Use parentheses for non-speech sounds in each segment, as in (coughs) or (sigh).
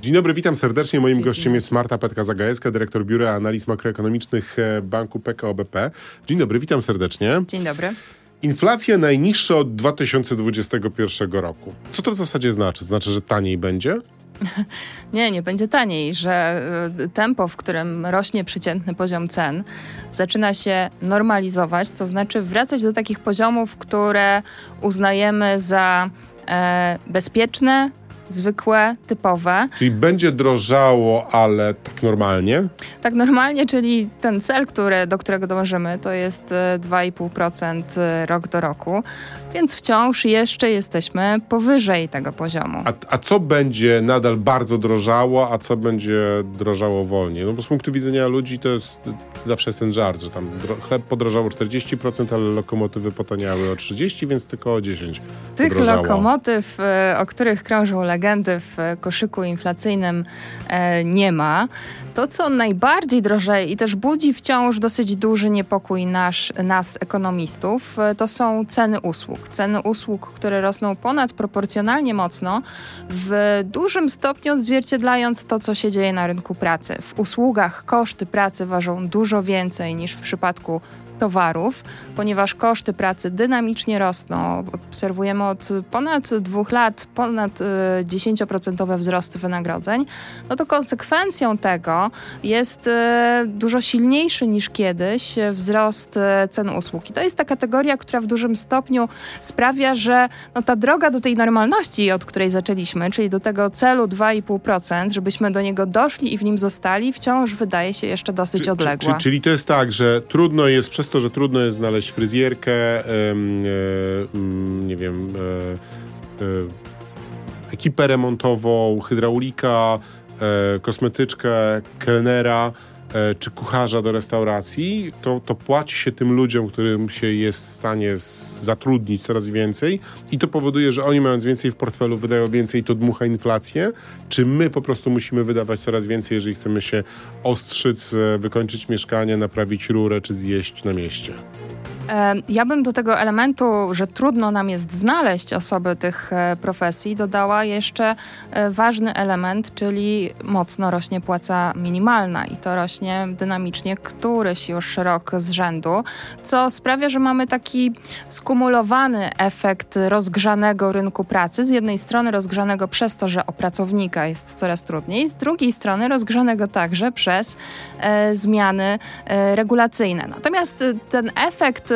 Dzień dobry, witam serdecznie. Moim gościem jest Marta Petka-Zagajewska, dyrektor Biura Analiz Makroekonomicznych e, Banku PKO BP. Dzień dobry, witam serdecznie. Dzień dobry. Inflacja najniższa od 2021 roku. Co to w zasadzie znaczy? Znaczy, że taniej będzie? (laughs) Nie, nie będzie taniej, że y, tempo, w którym rośnie przeciętny poziom cen, zaczyna się normalizować, to znaczy wracać do takich poziomów, które uznajemy za e, bezpieczne, zwykłe, typowe. Czyli będzie drożało, ale tak normalnie? Tak normalnie, czyli ten cel, który, do którego dążymy, to jest 2,5% e, rok do roku, więc wciąż jeszcze jesteśmy powyżej tego poziomu. A, a co będzie nadal bardzo drożało, a co będzie drożało wolniej? No bo z punktu widzenia ludzi to jest zawsze jest ten żart, że tam chleb podrożało 40%, ale lokomotywy potaniały o 30%, więc tylko o 10%. Tych podrożało. lokomotyw, e, o których krążą legendy w koszyku inflacyjnym e, nie ma. To, co najbardziej drożeje i też budzi wciąż dosyć duży niepokój nasz, nas, ekonomistów, e, to są ceny usług. Ceny usług, które rosną ponadproporcjonalnie mocno, w dużym stopniu odzwierciedlając to, co się dzieje na rynku pracy. W usługach koszty pracy ważą dużo więcej niż w przypadku towarów, ponieważ koszty pracy dynamicznie rosną. Obserwujemy od ponad dwóch lat ponad 10% y, wzrosty wynagrodzeń, no to konsekwencją tego jest y, dużo silniejszy niż kiedyś wzrost y, cen usług. I to jest ta kategoria, która w dużym stopniu sprawia, że no ta droga do tej normalności, od której zaczęliśmy, czyli do tego celu 2,5%, żebyśmy do niego doszli i w nim zostali, wciąż wydaje się jeszcze dosyć czy, odległa. Czy, czyli to jest tak, że trudno jest przez to, że trudno jest znaleźć fryzjerkę, e, nie wiem, e, e, ekipę remontową, hydraulika, kosmetyczkę, kelnera czy kucharza do restauracji, to, to płaci się tym ludziom, którym się jest w stanie zatrudnić coraz więcej i to powoduje, że oni mając więcej w portfelu wydają więcej to dmucha inflację, czy my po prostu musimy wydawać coraz więcej, jeżeli chcemy się ostrzyc, wykończyć mieszkanie, naprawić rurę czy zjeść na mieście? Ja bym do tego elementu, że trudno nam jest znaleźć osoby tych e, profesji, dodała jeszcze e, ważny element, czyli mocno rośnie płaca minimalna i to rośnie dynamicznie któryś już rok z rzędu, co sprawia, że mamy taki skumulowany efekt rozgrzanego rynku pracy. Z jednej strony rozgrzanego przez to, że o pracownika jest coraz trudniej, z drugiej strony rozgrzanego także przez e, zmiany e, regulacyjne. Natomiast e, ten efekt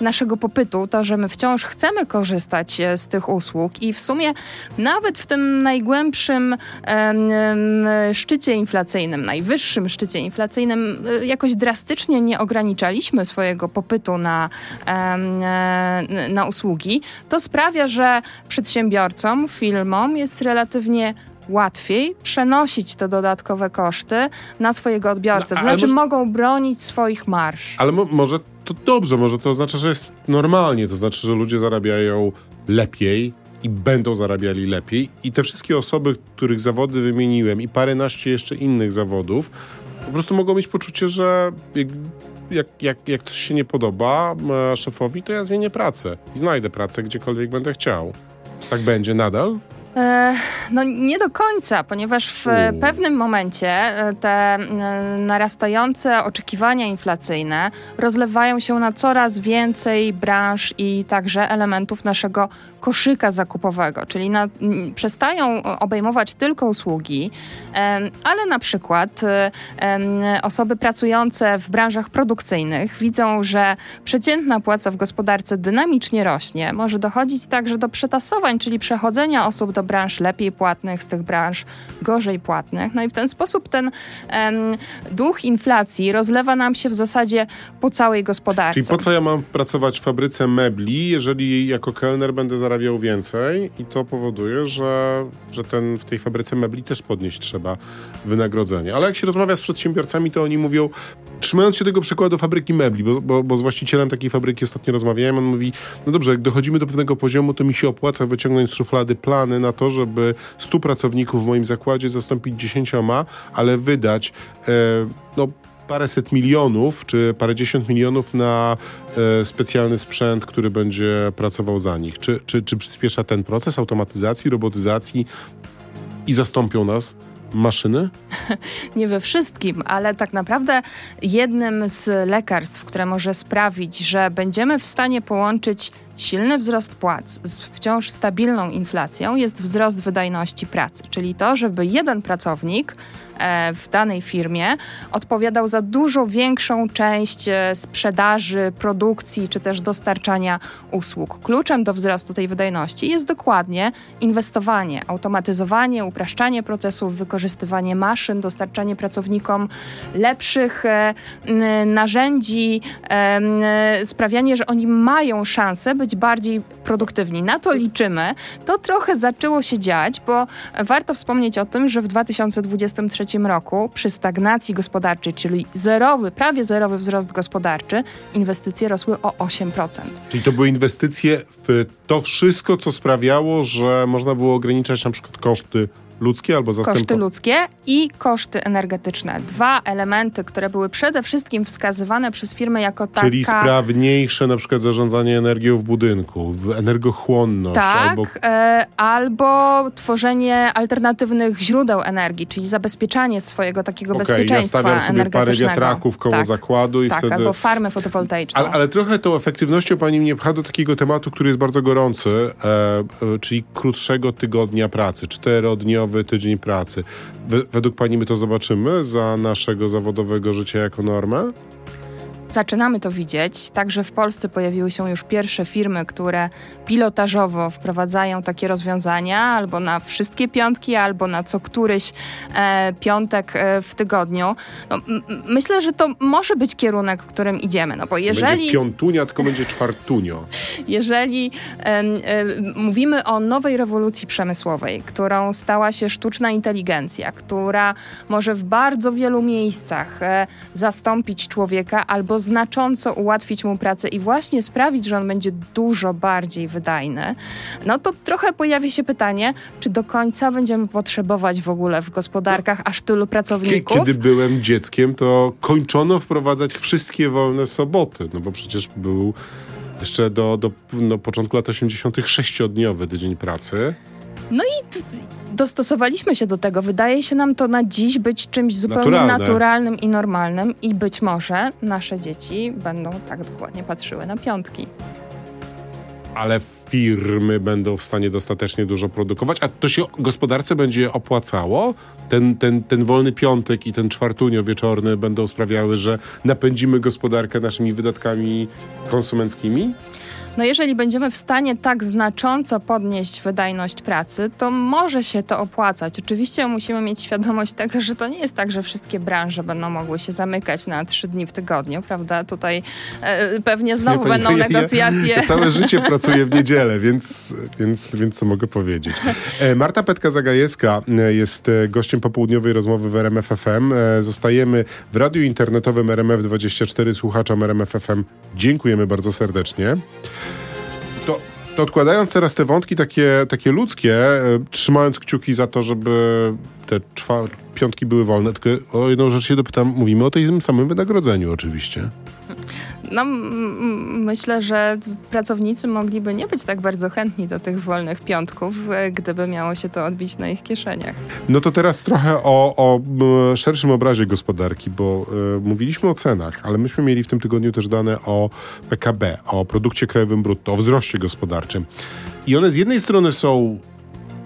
naszego popytu, to, że my wciąż chcemy korzystać e, z tych usług i w sumie nawet w tym najgłębszym szczycie inflacyjnym, najwyższym szczycie inflacyjnym, e, jakoś drastycznie nie ograniczaliśmy swojego popytu na, e, na usługi, to sprawia, że przedsiębiorcom, firmom jest relatywnie łatwiej przenosić te dodatkowe koszty na swojego odbiorcę. No, to znaczy może... mogą bronić swoich marsz. Ale mo może to dobrze, może to oznacza, że jest normalnie, to znaczy, że ludzie zarabiają lepiej i będą zarabiali lepiej i te wszystkie osoby, których zawody wymieniłem i paręnaście jeszcze innych zawodów, po prostu mogą mieć poczucie, że jak, jak, jak, jak coś się nie podoba szefowi, to ja zmienię pracę i znajdę pracę gdziekolwiek będę chciał. Tak będzie nadal? E, no nie do końca, ponieważ w pewnym momencie e, te e, narastające oczekiwania inflacyjne rozlewają się na coraz więcej branż i także elementów naszego koszyka zakupowego, czyli na, przestają obejmować tylko usługi, ale na przykład osoby pracujące w branżach produkcyjnych widzą, że przeciętna płaca w gospodarce dynamicznie rośnie. Może dochodzić także do przetasowań, czyli przechodzenia osób do branż lepiej płatnych, z tych branż gorzej płatnych. No i w ten sposób ten um, duch inflacji rozlewa nam się w zasadzie po całej gospodarce. Czyli po co ja mam pracować w fabryce mebli, jeżeli jako kelner będę zarabiał więcej i to powoduje, że, że ten, w tej fabryce mebli też podnieść trzeba wynagrodzenie. Ale jak się rozmawia z przedsiębiorcami, to oni mówią, trzymając się tego przykładu fabryki mebli, bo, bo, bo z właścicielem takiej fabryki ostatnio rozmawiałem, on mówi, no dobrze, jak dochodzimy do pewnego poziomu, to mi się opłaca wyciągnąć z szuflady plany na to, żeby 100 pracowników w moim zakładzie zastąpić dziesięcioma, ale wydać e, no, paręset milionów czy parędziesiąt milionów na e, specjalny sprzęt, który będzie pracował za nich. Czy, czy, czy przyspiesza ten proces automatyzacji, robotyzacji i zastąpią nas maszyny? (laughs) Nie we wszystkim, ale tak naprawdę jednym z lekarstw, które może sprawić, że będziemy w stanie połączyć silny wzrost płac z wciąż stabilną inflacją, jest wzrost wydajności pracy, czyli to, żeby jeden pracownik E, w danej firmie odpowiadał za dużo większą część e, sprzedaży, produkcji czy też dostarczania usług. Kluczem do wzrostu tej wydajności jest dokładnie inwestowanie, automatyzowanie, upraszczanie procesów, wykorzystywanie maszyn, dostarczanie pracownikom lepszych e, narzędzi, sprawianie, że oni mają szansę być bardziej produktywni. Na to liczymy. To trochę zaczęło się dziać, bo warto wspomnieć o tym, że w 2023 2023 roku przy stagnacji gospodarczej, czyli zerowy, prawie zerowy wzrost gospodarczy, inwestycje rosły o 8%. Czyli to były inwestycje w to wszystko, co sprawiało, że można było ograniczać na przykład koszty ludzkie albo zastępowe? Koszty ludzkie i koszty energetyczne. Dwa elementy, które były przede wszystkim wskazywane przez firmę jako taka... Czyli sprawniejsze na przykład zarządzanie energią w budynku, energochłonność. Tak, albo... E, albo tworzenie alternatywnych źródeł energii, czyli zabezpieczanie swojego takiego okay, bezpieczeństwa ja stawiam sobie parę wiatraków koło tak, zakładu i tak, wtedy... albo farmę fotowoltaiczną. Ale, ale, trochę tą efektywnością pani mnie pcha do takiego tematu, który jest bardzo gorący, e, e, czyli krótszego tygodnia pracy, czterodniowy tydzień pracy. Według Pani my to zobaczymy za naszego zawodowego życia jako normę? Zaczynamy to widzieć. Także w Polsce pojawiły się już pierwsze firmy, które pilotażowo wprowadzają takie rozwiązania albo na wszystkie piątki, albo na co któryś e, piątek e, w tygodniu. No, myślę, że to może być kierunek, w którym idziemy. No bo jeżeli. Będzie piątunia, tylko będzie czwartunio. (laughs) Jeżeli e, mówimy o nowej rewolucji przemysłowej, którą stała się sztuczna inteligencja, która może w bardzo wielu miejscach e, zastąpić człowieka albo znacząco ułatwić mu pracę i właśnie sprawić, że on będzie dużo bardziej wydajny, no to trochę pojawi się pytanie, czy do końca będziemy potrzebować w ogóle w gospodarkach aż tylu pracowników? Kiedy byłem dzieckiem, to kończono wprowadzać wszystkie wolne soboty, no bo przecież był jeszcze do, do no, początku lat 80. sześciodniowy tydzień pracy. No i dostosowaliśmy się do tego. Wydaje się nam to na dziś być czymś zupełnie Naturalne. naturalnym i normalnym i być może nasze dzieci będą tak dokładnie patrzyły na piątki. Ale firmy będą w stanie dostatecznie dużo produkować, a to się gospodarce będzie opłacało? Ten, ten, ten wolny piątek i ten czwartunio wieczorny będą sprawiały, że napędzimy gospodarkę naszymi wydatkami konsumenckimi? No jeżeli będziemy w stanie tak znacząco podnieść wydajność pracy, to może się to opłacać. Oczywiście musimy mieć świadomość tego, że to nie jest tak, że wszystkie branże będą mogły się zamykać na trzy dni w tygodniu, prawda? Tutaj e, pewnie znowu będą co, negocjacje. Ja, (laughs) ja, całe życie (laughs) pracuję w niedzielę, więc, więc, więc co mogę powiedzieć. E, Marta Petka-Zagajewska e, jest e, gościem popołudniowej rozmowy w RMF FM. Zostajemy w radiu internetowym RMF24, słuchaczom RMF FM. Dziękujemy bardzo serdecznie. To, odkładając teraz te wątki takie, takie ludzkie, e, trzymając kciuki za to, żeby te czwar- piątki były wolne, tylko o jedną rzecz się dopytam, mówimy o tym samym wynagrodzeniu oczywiście. No, myślę, że pracownicy mogliby nie być tak bardzo chętni do tych wolnych piątków, e, gdyby miało się to odbić na ich kieszeniach. No to teraz trochę o, o szerszym obrazie gospodarki, bo y, mówiliśmy o cenach, ale myśmy mieli w tym tygodniu też dane o PKB, o produkcie krajowym brutto, o wzroście gospodarczym. I one z jednej strony są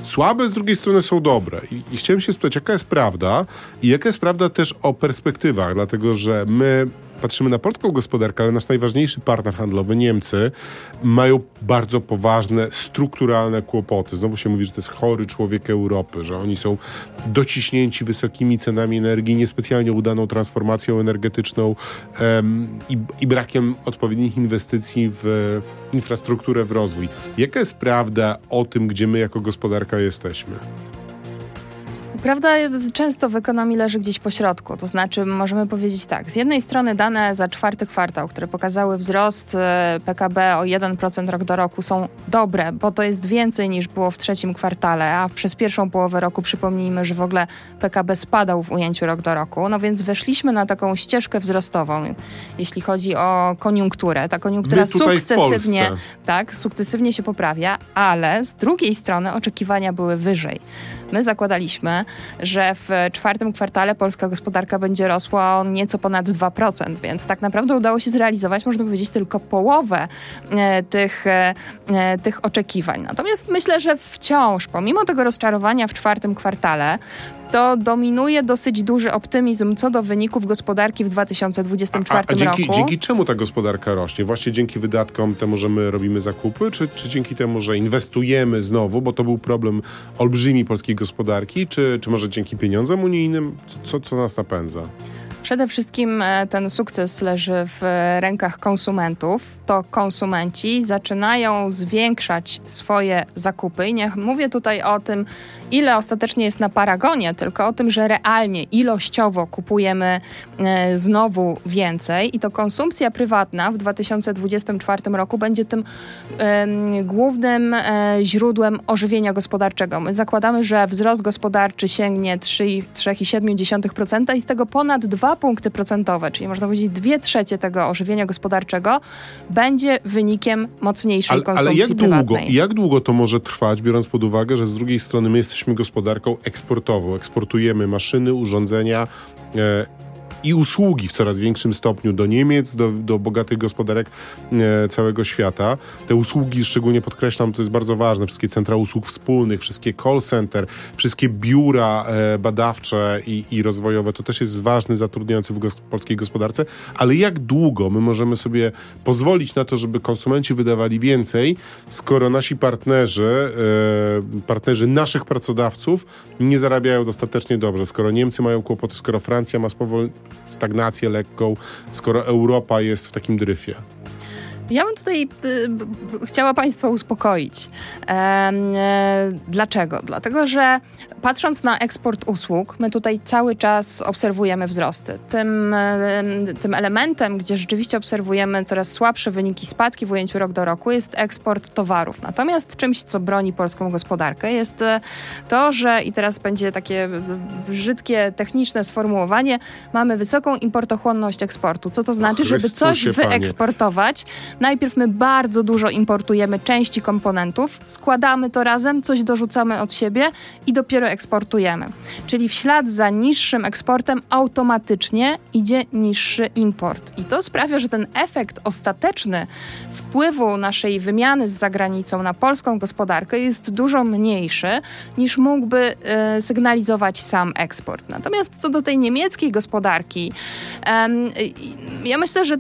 słabe, z drugiej strony są dobre. I, I, chciałem się spytać, jaka jest prawda i jaka jest prawda też o perspektywach, dlatego że my patrzymy na polską gospodarkę, ale nasz najważniejszy partner handlowy, Niemcy, mają bardzo poważne, strukturalne kłopoty. Znowu się mówi, że to jest chory człowiek Europy, że oni są dociśnięci wysokimi cenami energii, niespecjalnie udaną transformacją energetyczną i, i brakiem odpowiednich inwestycji w infrastrukturę, w rozwój. Jaka jest prawda o tym, gdzie my jako gospodarka jesteśmy? Prawda często w ekonomii leży gdzieś po środku. To znaczy, możemy powiedzieć tak: z jednej strony dane za czwarty kwartał, które pokazały wzrost e, PKB o 1% rok do roku, są dobre, bo to jest więcej niż było w trzecim kwartale, a przez pierwszą połowę roku przypomnijmy, że w ogóle PKB spadał w ujęciu rok do roku. No więc weszliśmy na taką ścieżkę wzrostową, jeśli chodzi o koniunkturę. Ta koniunktura sukcesywnie, tak, sukcesywnie się poprawia, ale z drugiej strony oczekiwania były wyżej. My zakładaliśmy, że w czwartym kwartale polska gospodarka będzie rosła o nieco ponad 2%, więc tak naprawdę udało się zrealizować, można powiedzieć, tylko połowę e, tych, e, e, tych oczekiwań. Natomiast myślę, że wciąż, pomimo tego rozczarowania w czwartym kwartale, to dominuje dosyć duży optymizm co do wyników gospodarki w 2024 a, a dzięki, roku. Dzięki czemu ta gospodarka rośnie? Właśnie dzięki wydatkom temu, że my robimy zakupy, czy, czy dzięki temu, że inwestujemy znowu, bo to był problem olbrzymi polskiej gospodarki, czy, czy może dzięki pieniądzom unijnym? Co, co nas napędza? Przede wszystkim e, ten sukces leży w rękach konsumentów. To konsumenci zaczynają zwiększać swoje zakupy. I nie mówię tutaj o tym, ile ostatecznie jest na paragonie, tylko o tym, że realnie, ilościowo kupujemy e, znowu więcej. I to konsumpcja prywatna w 2024 roku będzie tym głównym e, źródłem ożywienia gospodarczego. My zakładamy, że wzrost gospodarczy sięgnie 3,7% i z tego ponad 2 punkty procentowe, czyli można powiedzieć dwie trzecie tego ożywienia gospodarczego, będzie wynikiem mocniejszej ale, konsumpcji ale jak prywatnej. Długo, jak długo to może trwać, biorąc pod uwagę, że z drugiej strony my jesteśmy gospodarką eksportową, eksportujemy maszyny, urządzenia, e, i usługi w coraz większym stopniu do Niemiec, do, do bogatych gospodarek e, całego świata. Te usługi, szczególnie podkreślam, to jest bardzo ważne, wszystkie centra usług wspólnych, wszystkie call center, wszystkie biura e, badawcze i, i rozwojowe, to też jest ważny zatrudniający w polskiej gospodarce, ale jak długo my możemy sobie pozwolić na to, żeby konsumenci wydawali więcej, skoro nasi partnerzy, e, partnerzy naszych pracodawców nie zarabiają dostatecznie dobrze, skoro Niemcy mają kłopoty, skoro Francja ma spowolnienie stagnację lekką, skoro Europa jest w takim dryfie? Ja bym tutaj y, chciała Państwa uspokoić. E, dlaczego? Dlatego, że patrząc na eksport usług, my tutaj cały czas obserwujemy wzrosty. Tym, e, tym elementem, gdzie rzeczywiście obserwujemy coraz słabsze wyniki spadki w ujęciu rok do roku, jest eksport towarów. Natomiast czymś, co broni polską gospodarkę, jest e, to, że i teraz będzie takie brzydkie, techniczne sformułowanie, mamy wysoką importochłonność eksportu. Co to znaczy, żeby coś wyeksportować? Najpierw my bardzo dużo importujemy części komponentów, składamy to razem, coś dorzucamy od siebie i dopiero eksportujemy. Czyli w ślad za niższym eksportem automatycznie idzie niższy import. I to sprawia, że ten efekt ostateczny wpływu naszej wymiany z zagranicą na polską gospodarkę jest dużo mniejszy niż mógłby y, sygnalizować sam eksport. Natomiast co do tej niemieckiej gospodarki, ja myślę, że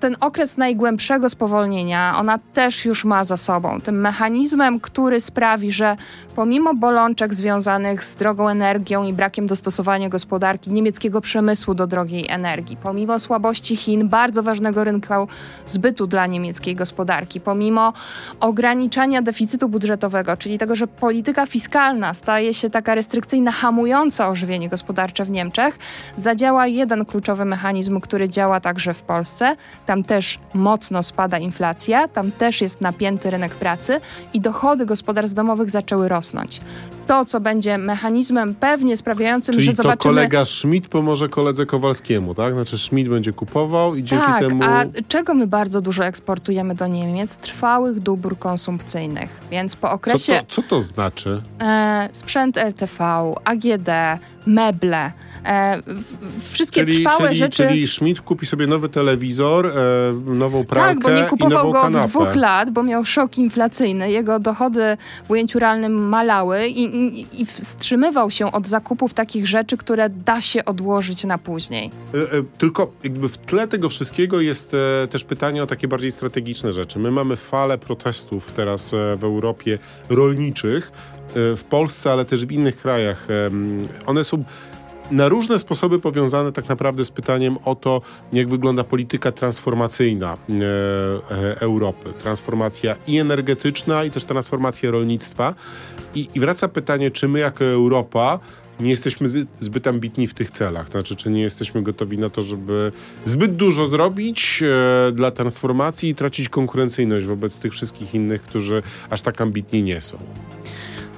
ten okres najgłębszego spowolnienia ona też już ma za sobą. Tym mechanizmem, który sprawi, że pomimo bolączek związanych z drogą energią i brakiem dostosowania gospodarki niemieckiego przemysłu do drogiej energii, pomimo słabości Chin, bardzo ważnego rynku zbytu dla niemieckiej gospodarki, pomimo ograniczania deficytu budżetowego, czyli tego, że polityka fiskalna staje się taka restrykcyjna, hamująca ożywienie gospodarcze w Niemczech, zadziała jeden kluczowy mechanizm, który działa także w Polsce. Tam też mocno spada inflacja, tam też jest napięty rynek pracy i dochody gospodarstw domowych zaczęły rosnąć. To, co będzie mechanizmem pewnie sprawiającym, Czyli że zobaczymy... to kolega Schmidt pomoże koledze Kowalskiemu, tak? Znaczy Schmidt będzie kupował i dzięki tak, temu... a czego my bardzo dużo eksportujemy do Niemiec? Trwałych dóbr konsumpcyjnych. Więc po okresie... Co to, co to znaczy? E, sprzęt RTV, AGD, meble, e, wszystkie czyli, trwałe czyli, rzeczy... Czyli Schmidt kupi sobie nowy telewizor, e, nową pralkę Tak, bo nie kupował go kanapę. od dwóch lat, bo miał szok inflacyjny. Jego dochody w ujęciu realnym malały i, i, i wstrzymywał się od zakupów takich rzeczy, które da się odłożyć na później. E, e, tylko jakby w tle tego wszystkiego jest e, też pytanie o takie bardziej strategiczne rzeczy. My mamy falę protestów teraz e, w Europie rolniczych, e, w Polsce, ale też w innych krajach. One są na różne sposoby powiązane tak naprawdę z pytaniem o to, jak wygląda polityka transformacyjna e, e, Europy. Transformacja i energetyczna, i też transformacja rolnictwa. I, I wraca pytanie, czy my jako Europa nie jesteśmy zbyt ambitni w tych celach. Znaczy, czy nie jesteśmy gotowi na to, żeby zbyt dużo zrobić e, dla transformacji i tracić konkurencyjność wobec tych wszystkich innych, którzy aż tak ambitni nie są.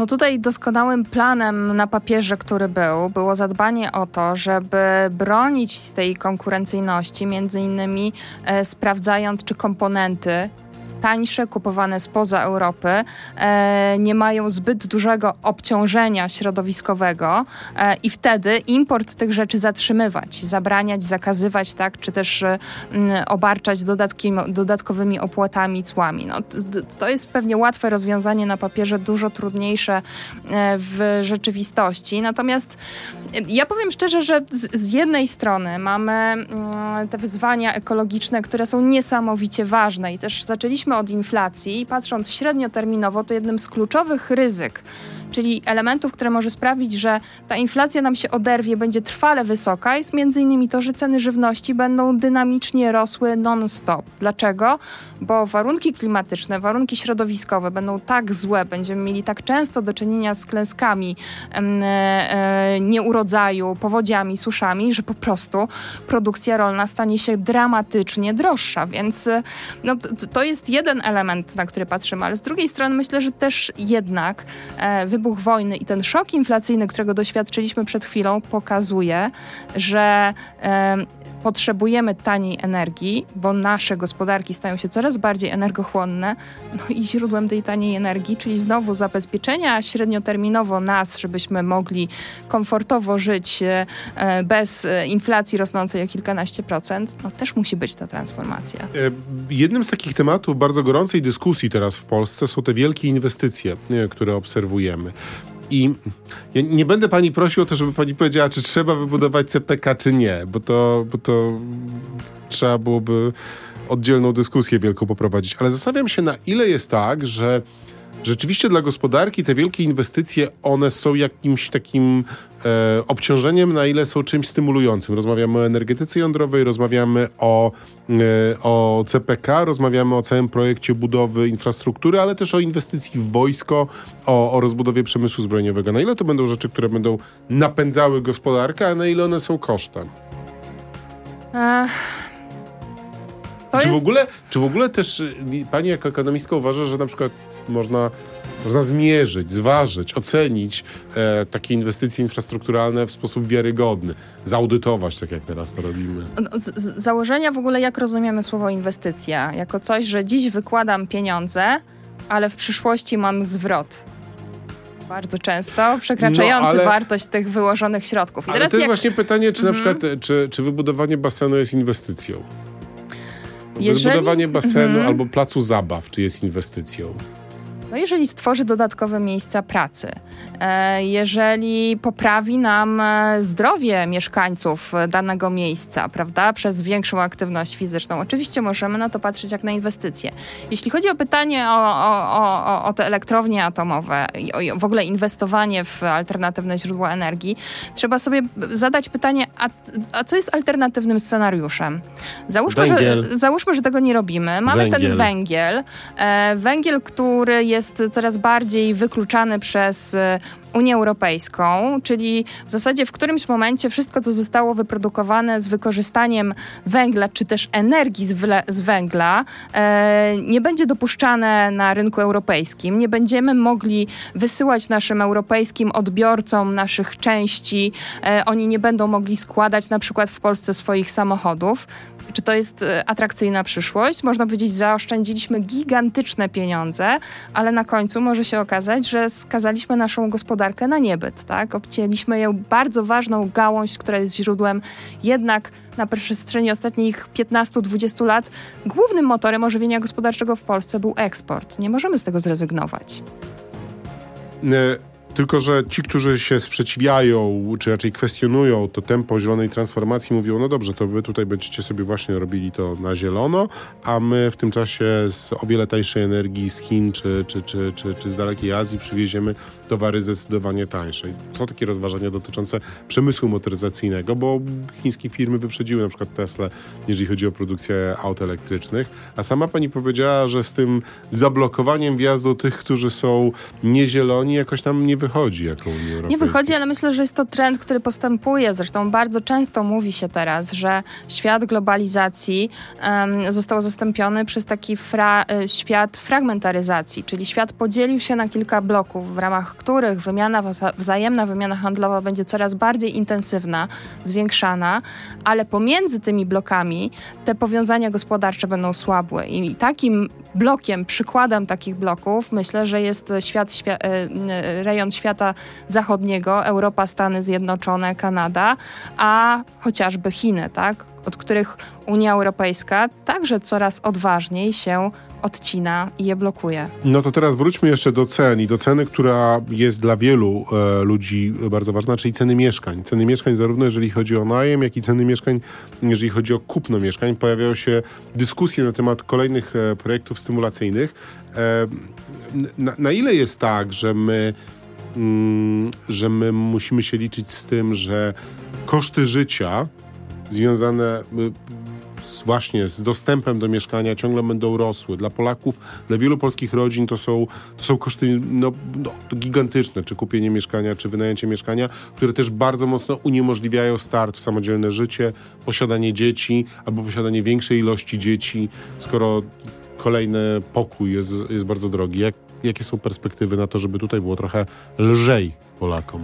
No tutaj doskonałym planem na papierze, który był, było zadbanie o to, żeby bronić tej konkurencyjności, między innymi e, sprawdzając, czy komponenty tańsze, kupowane spoza Europy, e, nie mają zbyt dużego obciążenia środowiskowego e, i wtedy import tych rzeczy zatrzymywać, zabraniać, zakazywać, tak, czy też e, obarczać dodatki, dodatkowymi opłatami, cłami. No, to jest pewnie łatwe rozwiązanie na papierze, dużo trudniejsze e, w rzeczywistości. Natomiast e, ja powiem szczerze, że z, z jednej strony mamy mm, te wyzwania ekologiczne, które są niesamowicie ważne i też zaczęliśmy od inflacji i patrząc średnioterminowo, to jednym z kluczowych ryzyk, czyli elementów, które może sprawić, że ta inflacja nam się oderwie, będzie trwale wysoka, jest między innymi to, że ceny żywności będą dynamicznie rosły non-stop. Dlaczego? Bo warunki klimatyczne, warunki środowiskowe będą tak złe, będziemy mieli tak często do czynienia z klęskami e, nieurodzaju, powodziami, suszami, że po prostu produkcja rolna stanie się dramatycznie droższa, więc no, to jest jeden element, na który patrzymy, ale z drugiej strony myślę, że też jednak e, wybuch wojny i ten szok inflacyjny, którego doświadczyliśmy przed chwilą, pokazuje, że potrzebujemy taniej energii, bo nasze gospodarki stają się coraz bardziej energochłonne, no i źródłem tej taniej energii, czyli znowu zabezpieczenia średnioterminowo nas, żebyśmy mogli komfortowo żyć e, bez inflacji rosnącej o kilkanaście procent, no też musi być ta transformacja. E, jednym z takich tematów bardzo gorącej dyskusji teraz w Polsce są te wielkie inwestycje, które obserwujemy. I ja nie będę pani prosił o to, żeby pani powiedziała, czy trzeba wybudować CPK, czy nie, bo to, bo to trzeba byłoby oddzielną dyskusję wielką poprowadzić. Ale zastanawiam się, na ile jest tak, że rzeczywiście dla gospodarki te wielkie inwestycje, one są jakimś takim e, obciążeniem, na ile są czymś stymulującym. Rozmawiamy o energetyce jądrowej, rozmawiamy o, e, o CPK, rozmawiamy o całym projekcie budowy infrastruktury, ale też o inwestycji w wojsko, o, o rozbudowie przemysłu zbrojeniowego. Na ile to będą rzeczy, które będą napędzały gospodarkę, a na ile one są kosztem? Ech. Czy, jest... w ogóle, czy w ogóle też y, pani jako ekonomistka uważa, że na przykład można, można zmierzyć, zważyć, ocenić e, takie inwestycje infrastrukturalne w sposób wiarygodny, zaudytować, tak jak teraz to robimy? No, z, z założenia w ogóle jak rozumiemy słowo inwestycja? Jako coś, że dziś wykładam pieniądze, ale w przyszłości mam zwrot bardzo często, przekraczający no, ale, wartość tych wyłożonych środków. I ale to jest jak... właśnie pytanie, czy na mhm. przykład, czy, czy wybudowanie basenu jest inwestycją? Jeżeli... Zbudowanie basenu mhm. albo placu zabaw, czy jest inwestycją? No jeżeli stworzy dodatkowe miejsca pracy, e, jeżeli poprawi nam e, zdrowie mieszkańców danego miejsca, prawda, przez większą aktywność fizyczną, oczywiście możemy na to patrzeć jak na inwestycje. Jeśli chodzi o pytanie o, o, o, o te elektrownie atomowe i w ogóle inwestowanie w alternatywne źródła energii, trzeba sobie zadać pytanie, a, a co jest alternatywnym scenariuszem? Załóżmy, że, załóżmy, że tego nie robimy. Mamy węgiel. ten węgiel, e, węgiel, który jest jest coraz bardziej wykluczany przez e, Unię Europejską, czyli w zasadzie w którymś momencie wszystko, co zostało wyprodukowane z wykorzystaniem węgla, czy też energii z, z węgla, e, nie będzie dopuszczane na rynku europejskim. Nie będziemy mogli wysyłać naszym europejskim odbiorcom naszych części. E, oni nie będą mogli składać na przykład w Polsce swoich samochodów. Czy to jest e, atrakcyjna przyszłość? Można powiedzieć, zaoszczędziliśmy gigantyczne pieniądze, ale na końcu może się okazać, że skazaliśmy naszą gospodarkę na niebyt. Tak? Obcięliśmy ją bardzo ważną gałąź, która jest źródłem jednak na przestrzeni ostatnich 15-20 lat głównym motorem ożywienia gospodarczego w Polsce był eksport. Nie możemy z tego zrezygnować. E, tylko, że ci, którzy się sprzeciwiają, czy raczej kwestionują to tempo zielonej transformacji, mówią, no dobrze, to wy tutaj będziecie sobie właśnie robili to na zielono, a my w tym czasie z o wiele tańszej energii z Chin czy, czy, czy, czy, czy z dalekiej Azji przywieziemy towary zdecydowanie tańsze. Są takie rozważania dotyczące przemysłu motoryzacyjnego, bo chińskie firmy wyprzedziły na przykład Tesla, jeżeli chodzi o produkcję aut elektrycznych, a sama pani powiedziała, że z tym zablokowaniem wjazdu tych, którzy są niezieloni, jakoś nam nie wychodzi jako Unii Europejskiej. Nie wychodzi, ale myślę, że jest to trend, który postępuje. Zresztą bardzo często mówi się teraz, że świat globalizacji um, został zastąpiony przez taki fra e, świat fragmentaryzacji, czyli świat podzielił się na kilka bloków, w ramach których wymiana, wzajemna wymiana handlowa będzie coraz bardziej intensywna, zwiększana, ale pomiędzy tymi blokami te powiązania gospodarcze będą słabłe. I takim blokiem, przykładem takich bloków myślę, że jest świat, świa e, świata zachodniego, Europa, Stany Zjednoczone, Kanada, a chociażby Chiny, tak? od których Unia Europejska także coraz odważniej się odcina i je blokuje. No to teraz wróćmy jeszcze do cen i do ceny, która jest dla wielu e, ludzi bardzo ważna, czyli ceny mieszkań. Ceny mieszkań zarówno jeżeli chodzi o najem, jak i ceny mieszkań, jeżeli chodzi o kupno mieszkań. Pojawiają się dyskusje na temat kolejnych e, projektów stymulacyjnych. E, na, na, ile jest tak, że my, że my musimy się liczyć z tym, że koszty życia związane y, właśnie z dostępem do mieszkania ciągle będą rosły. Dla Polaków, dla wielu polskich rodzin to są, to są koszty no, no, gigantyczne, czy kupienie mieszkania, czy wynajęcie mieszkania, które też bardzo mocno uniemożliwiają start w samodzielne życie, posiadanie dzieci albo posiadanie większej ilości dzieci, skoro kolejny pokój jest, jest bardzo drogi. Jak, jakie są perspektywy na to, żeby tutaj było trochę lżej Polakom?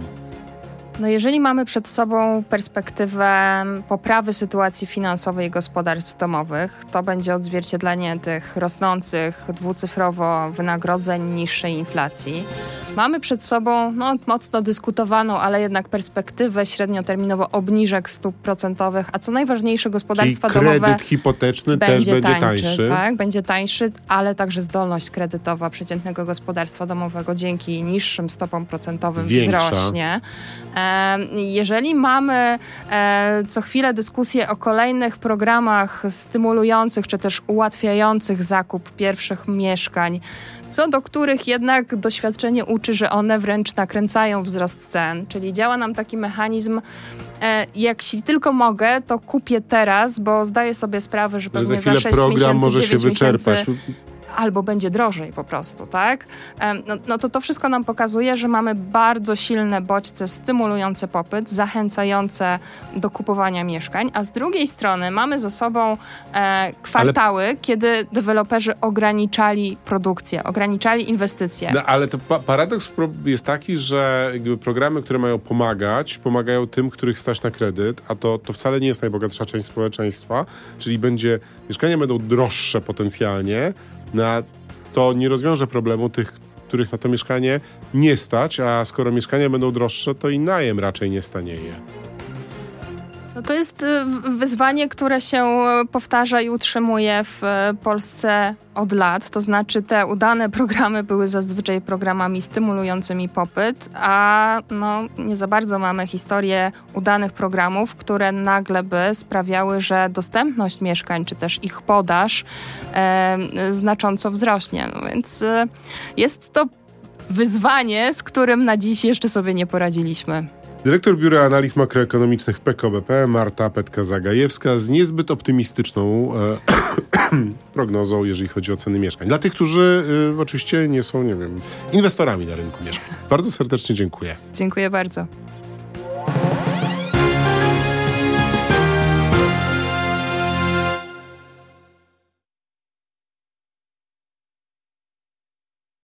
No jeżeli mamy przed sobą perspektywę poprawy sytuacji finansowej gospodarstw domowych, to będzie odzwierciedlenie tych rosnących dwucyfrowo wynagrodzeń, niższej inflacji. Mamy przed sobą no, mocno dyskutowaną, ale jednak perspektywę średnioterminowo obniżek stóp procentowych, a co najważniejsze gospodarstwa Czyli kredyt domowe hipoteczny będzie też będzie tańszy, tańszy. Tak, będzie tańszy, ale także zdolność kredytowa przeciętnego gospodarstwa domowego dzięki niższym stopom procentowym Większa. wzrośnie. Jeżeli mamy e, co chwilę dyskusję o kolejnych programach stymulujących czy też ułatwiających zakup pierwszych mieszkań, co do których jednak doświadczenie uczy, że one wręcz nakręcają wzrost cen, czyli działa nam taki mechanizm, e, jak jeśli tylko mogę, to kupię teraz, bo zdaję sobie sprawę, że pewnie że za, za 6 program miesięcy, może się wyczerpać. Miesięcy, albo będzie drożej po prostu, tak? No, no, to to wszystko nam pokazuje, że mamy bardzo silne bodźce stymulujące popyt, zachęcające do kupowania mieszkań, a z drugiej strony mamy ze sobą e, kwartały, ale... kiedy deweloperzy ograniczali produkcję, ograniczali inwestycje. No, ale to pa paradoks jest taki, że programy, które mają pomagać, pomagają tym, których stać na kredyt, a to, to wcale nie jest najbogatsza część społeczeństwa, czyli będzie, mieszkania będą droższe potencjalnie, na to nie rozwiąże problemu tych, których na to mieszkanie nie stać, a skoro mieszkania będą droższe, to i najem raczej nie stanieje. No to jest y, wyzwanie, które się y, powtarza i utrzymuje w y, Polsce od lat. To znaczy, te udane programy były zazwyczaj programami stymulującymi popyt, a no, nie za bardzo mamy historię udanych programów, które nagle by sprawiały, że dostępność mieszkań czy też ich podaż e, znacząco wzrośnie. No więc e, jest to wyzwanie, z którym na dziś jeszcze sobie nie poradziliśmy. Dyrektor Biura Analiz Makroekonomicznych PKBP Marta Petka-Zagajewska z niezbyt optymistyczną e, (coughs) prognozą, jeżeli chodzi o ceny mieszkań. Dla tych, którzy e, oczywiście nie są, nie wiem, inwestorami na rynku mieszkań. Bardzo serdecznie dziękuję. Dziękuję bardzo.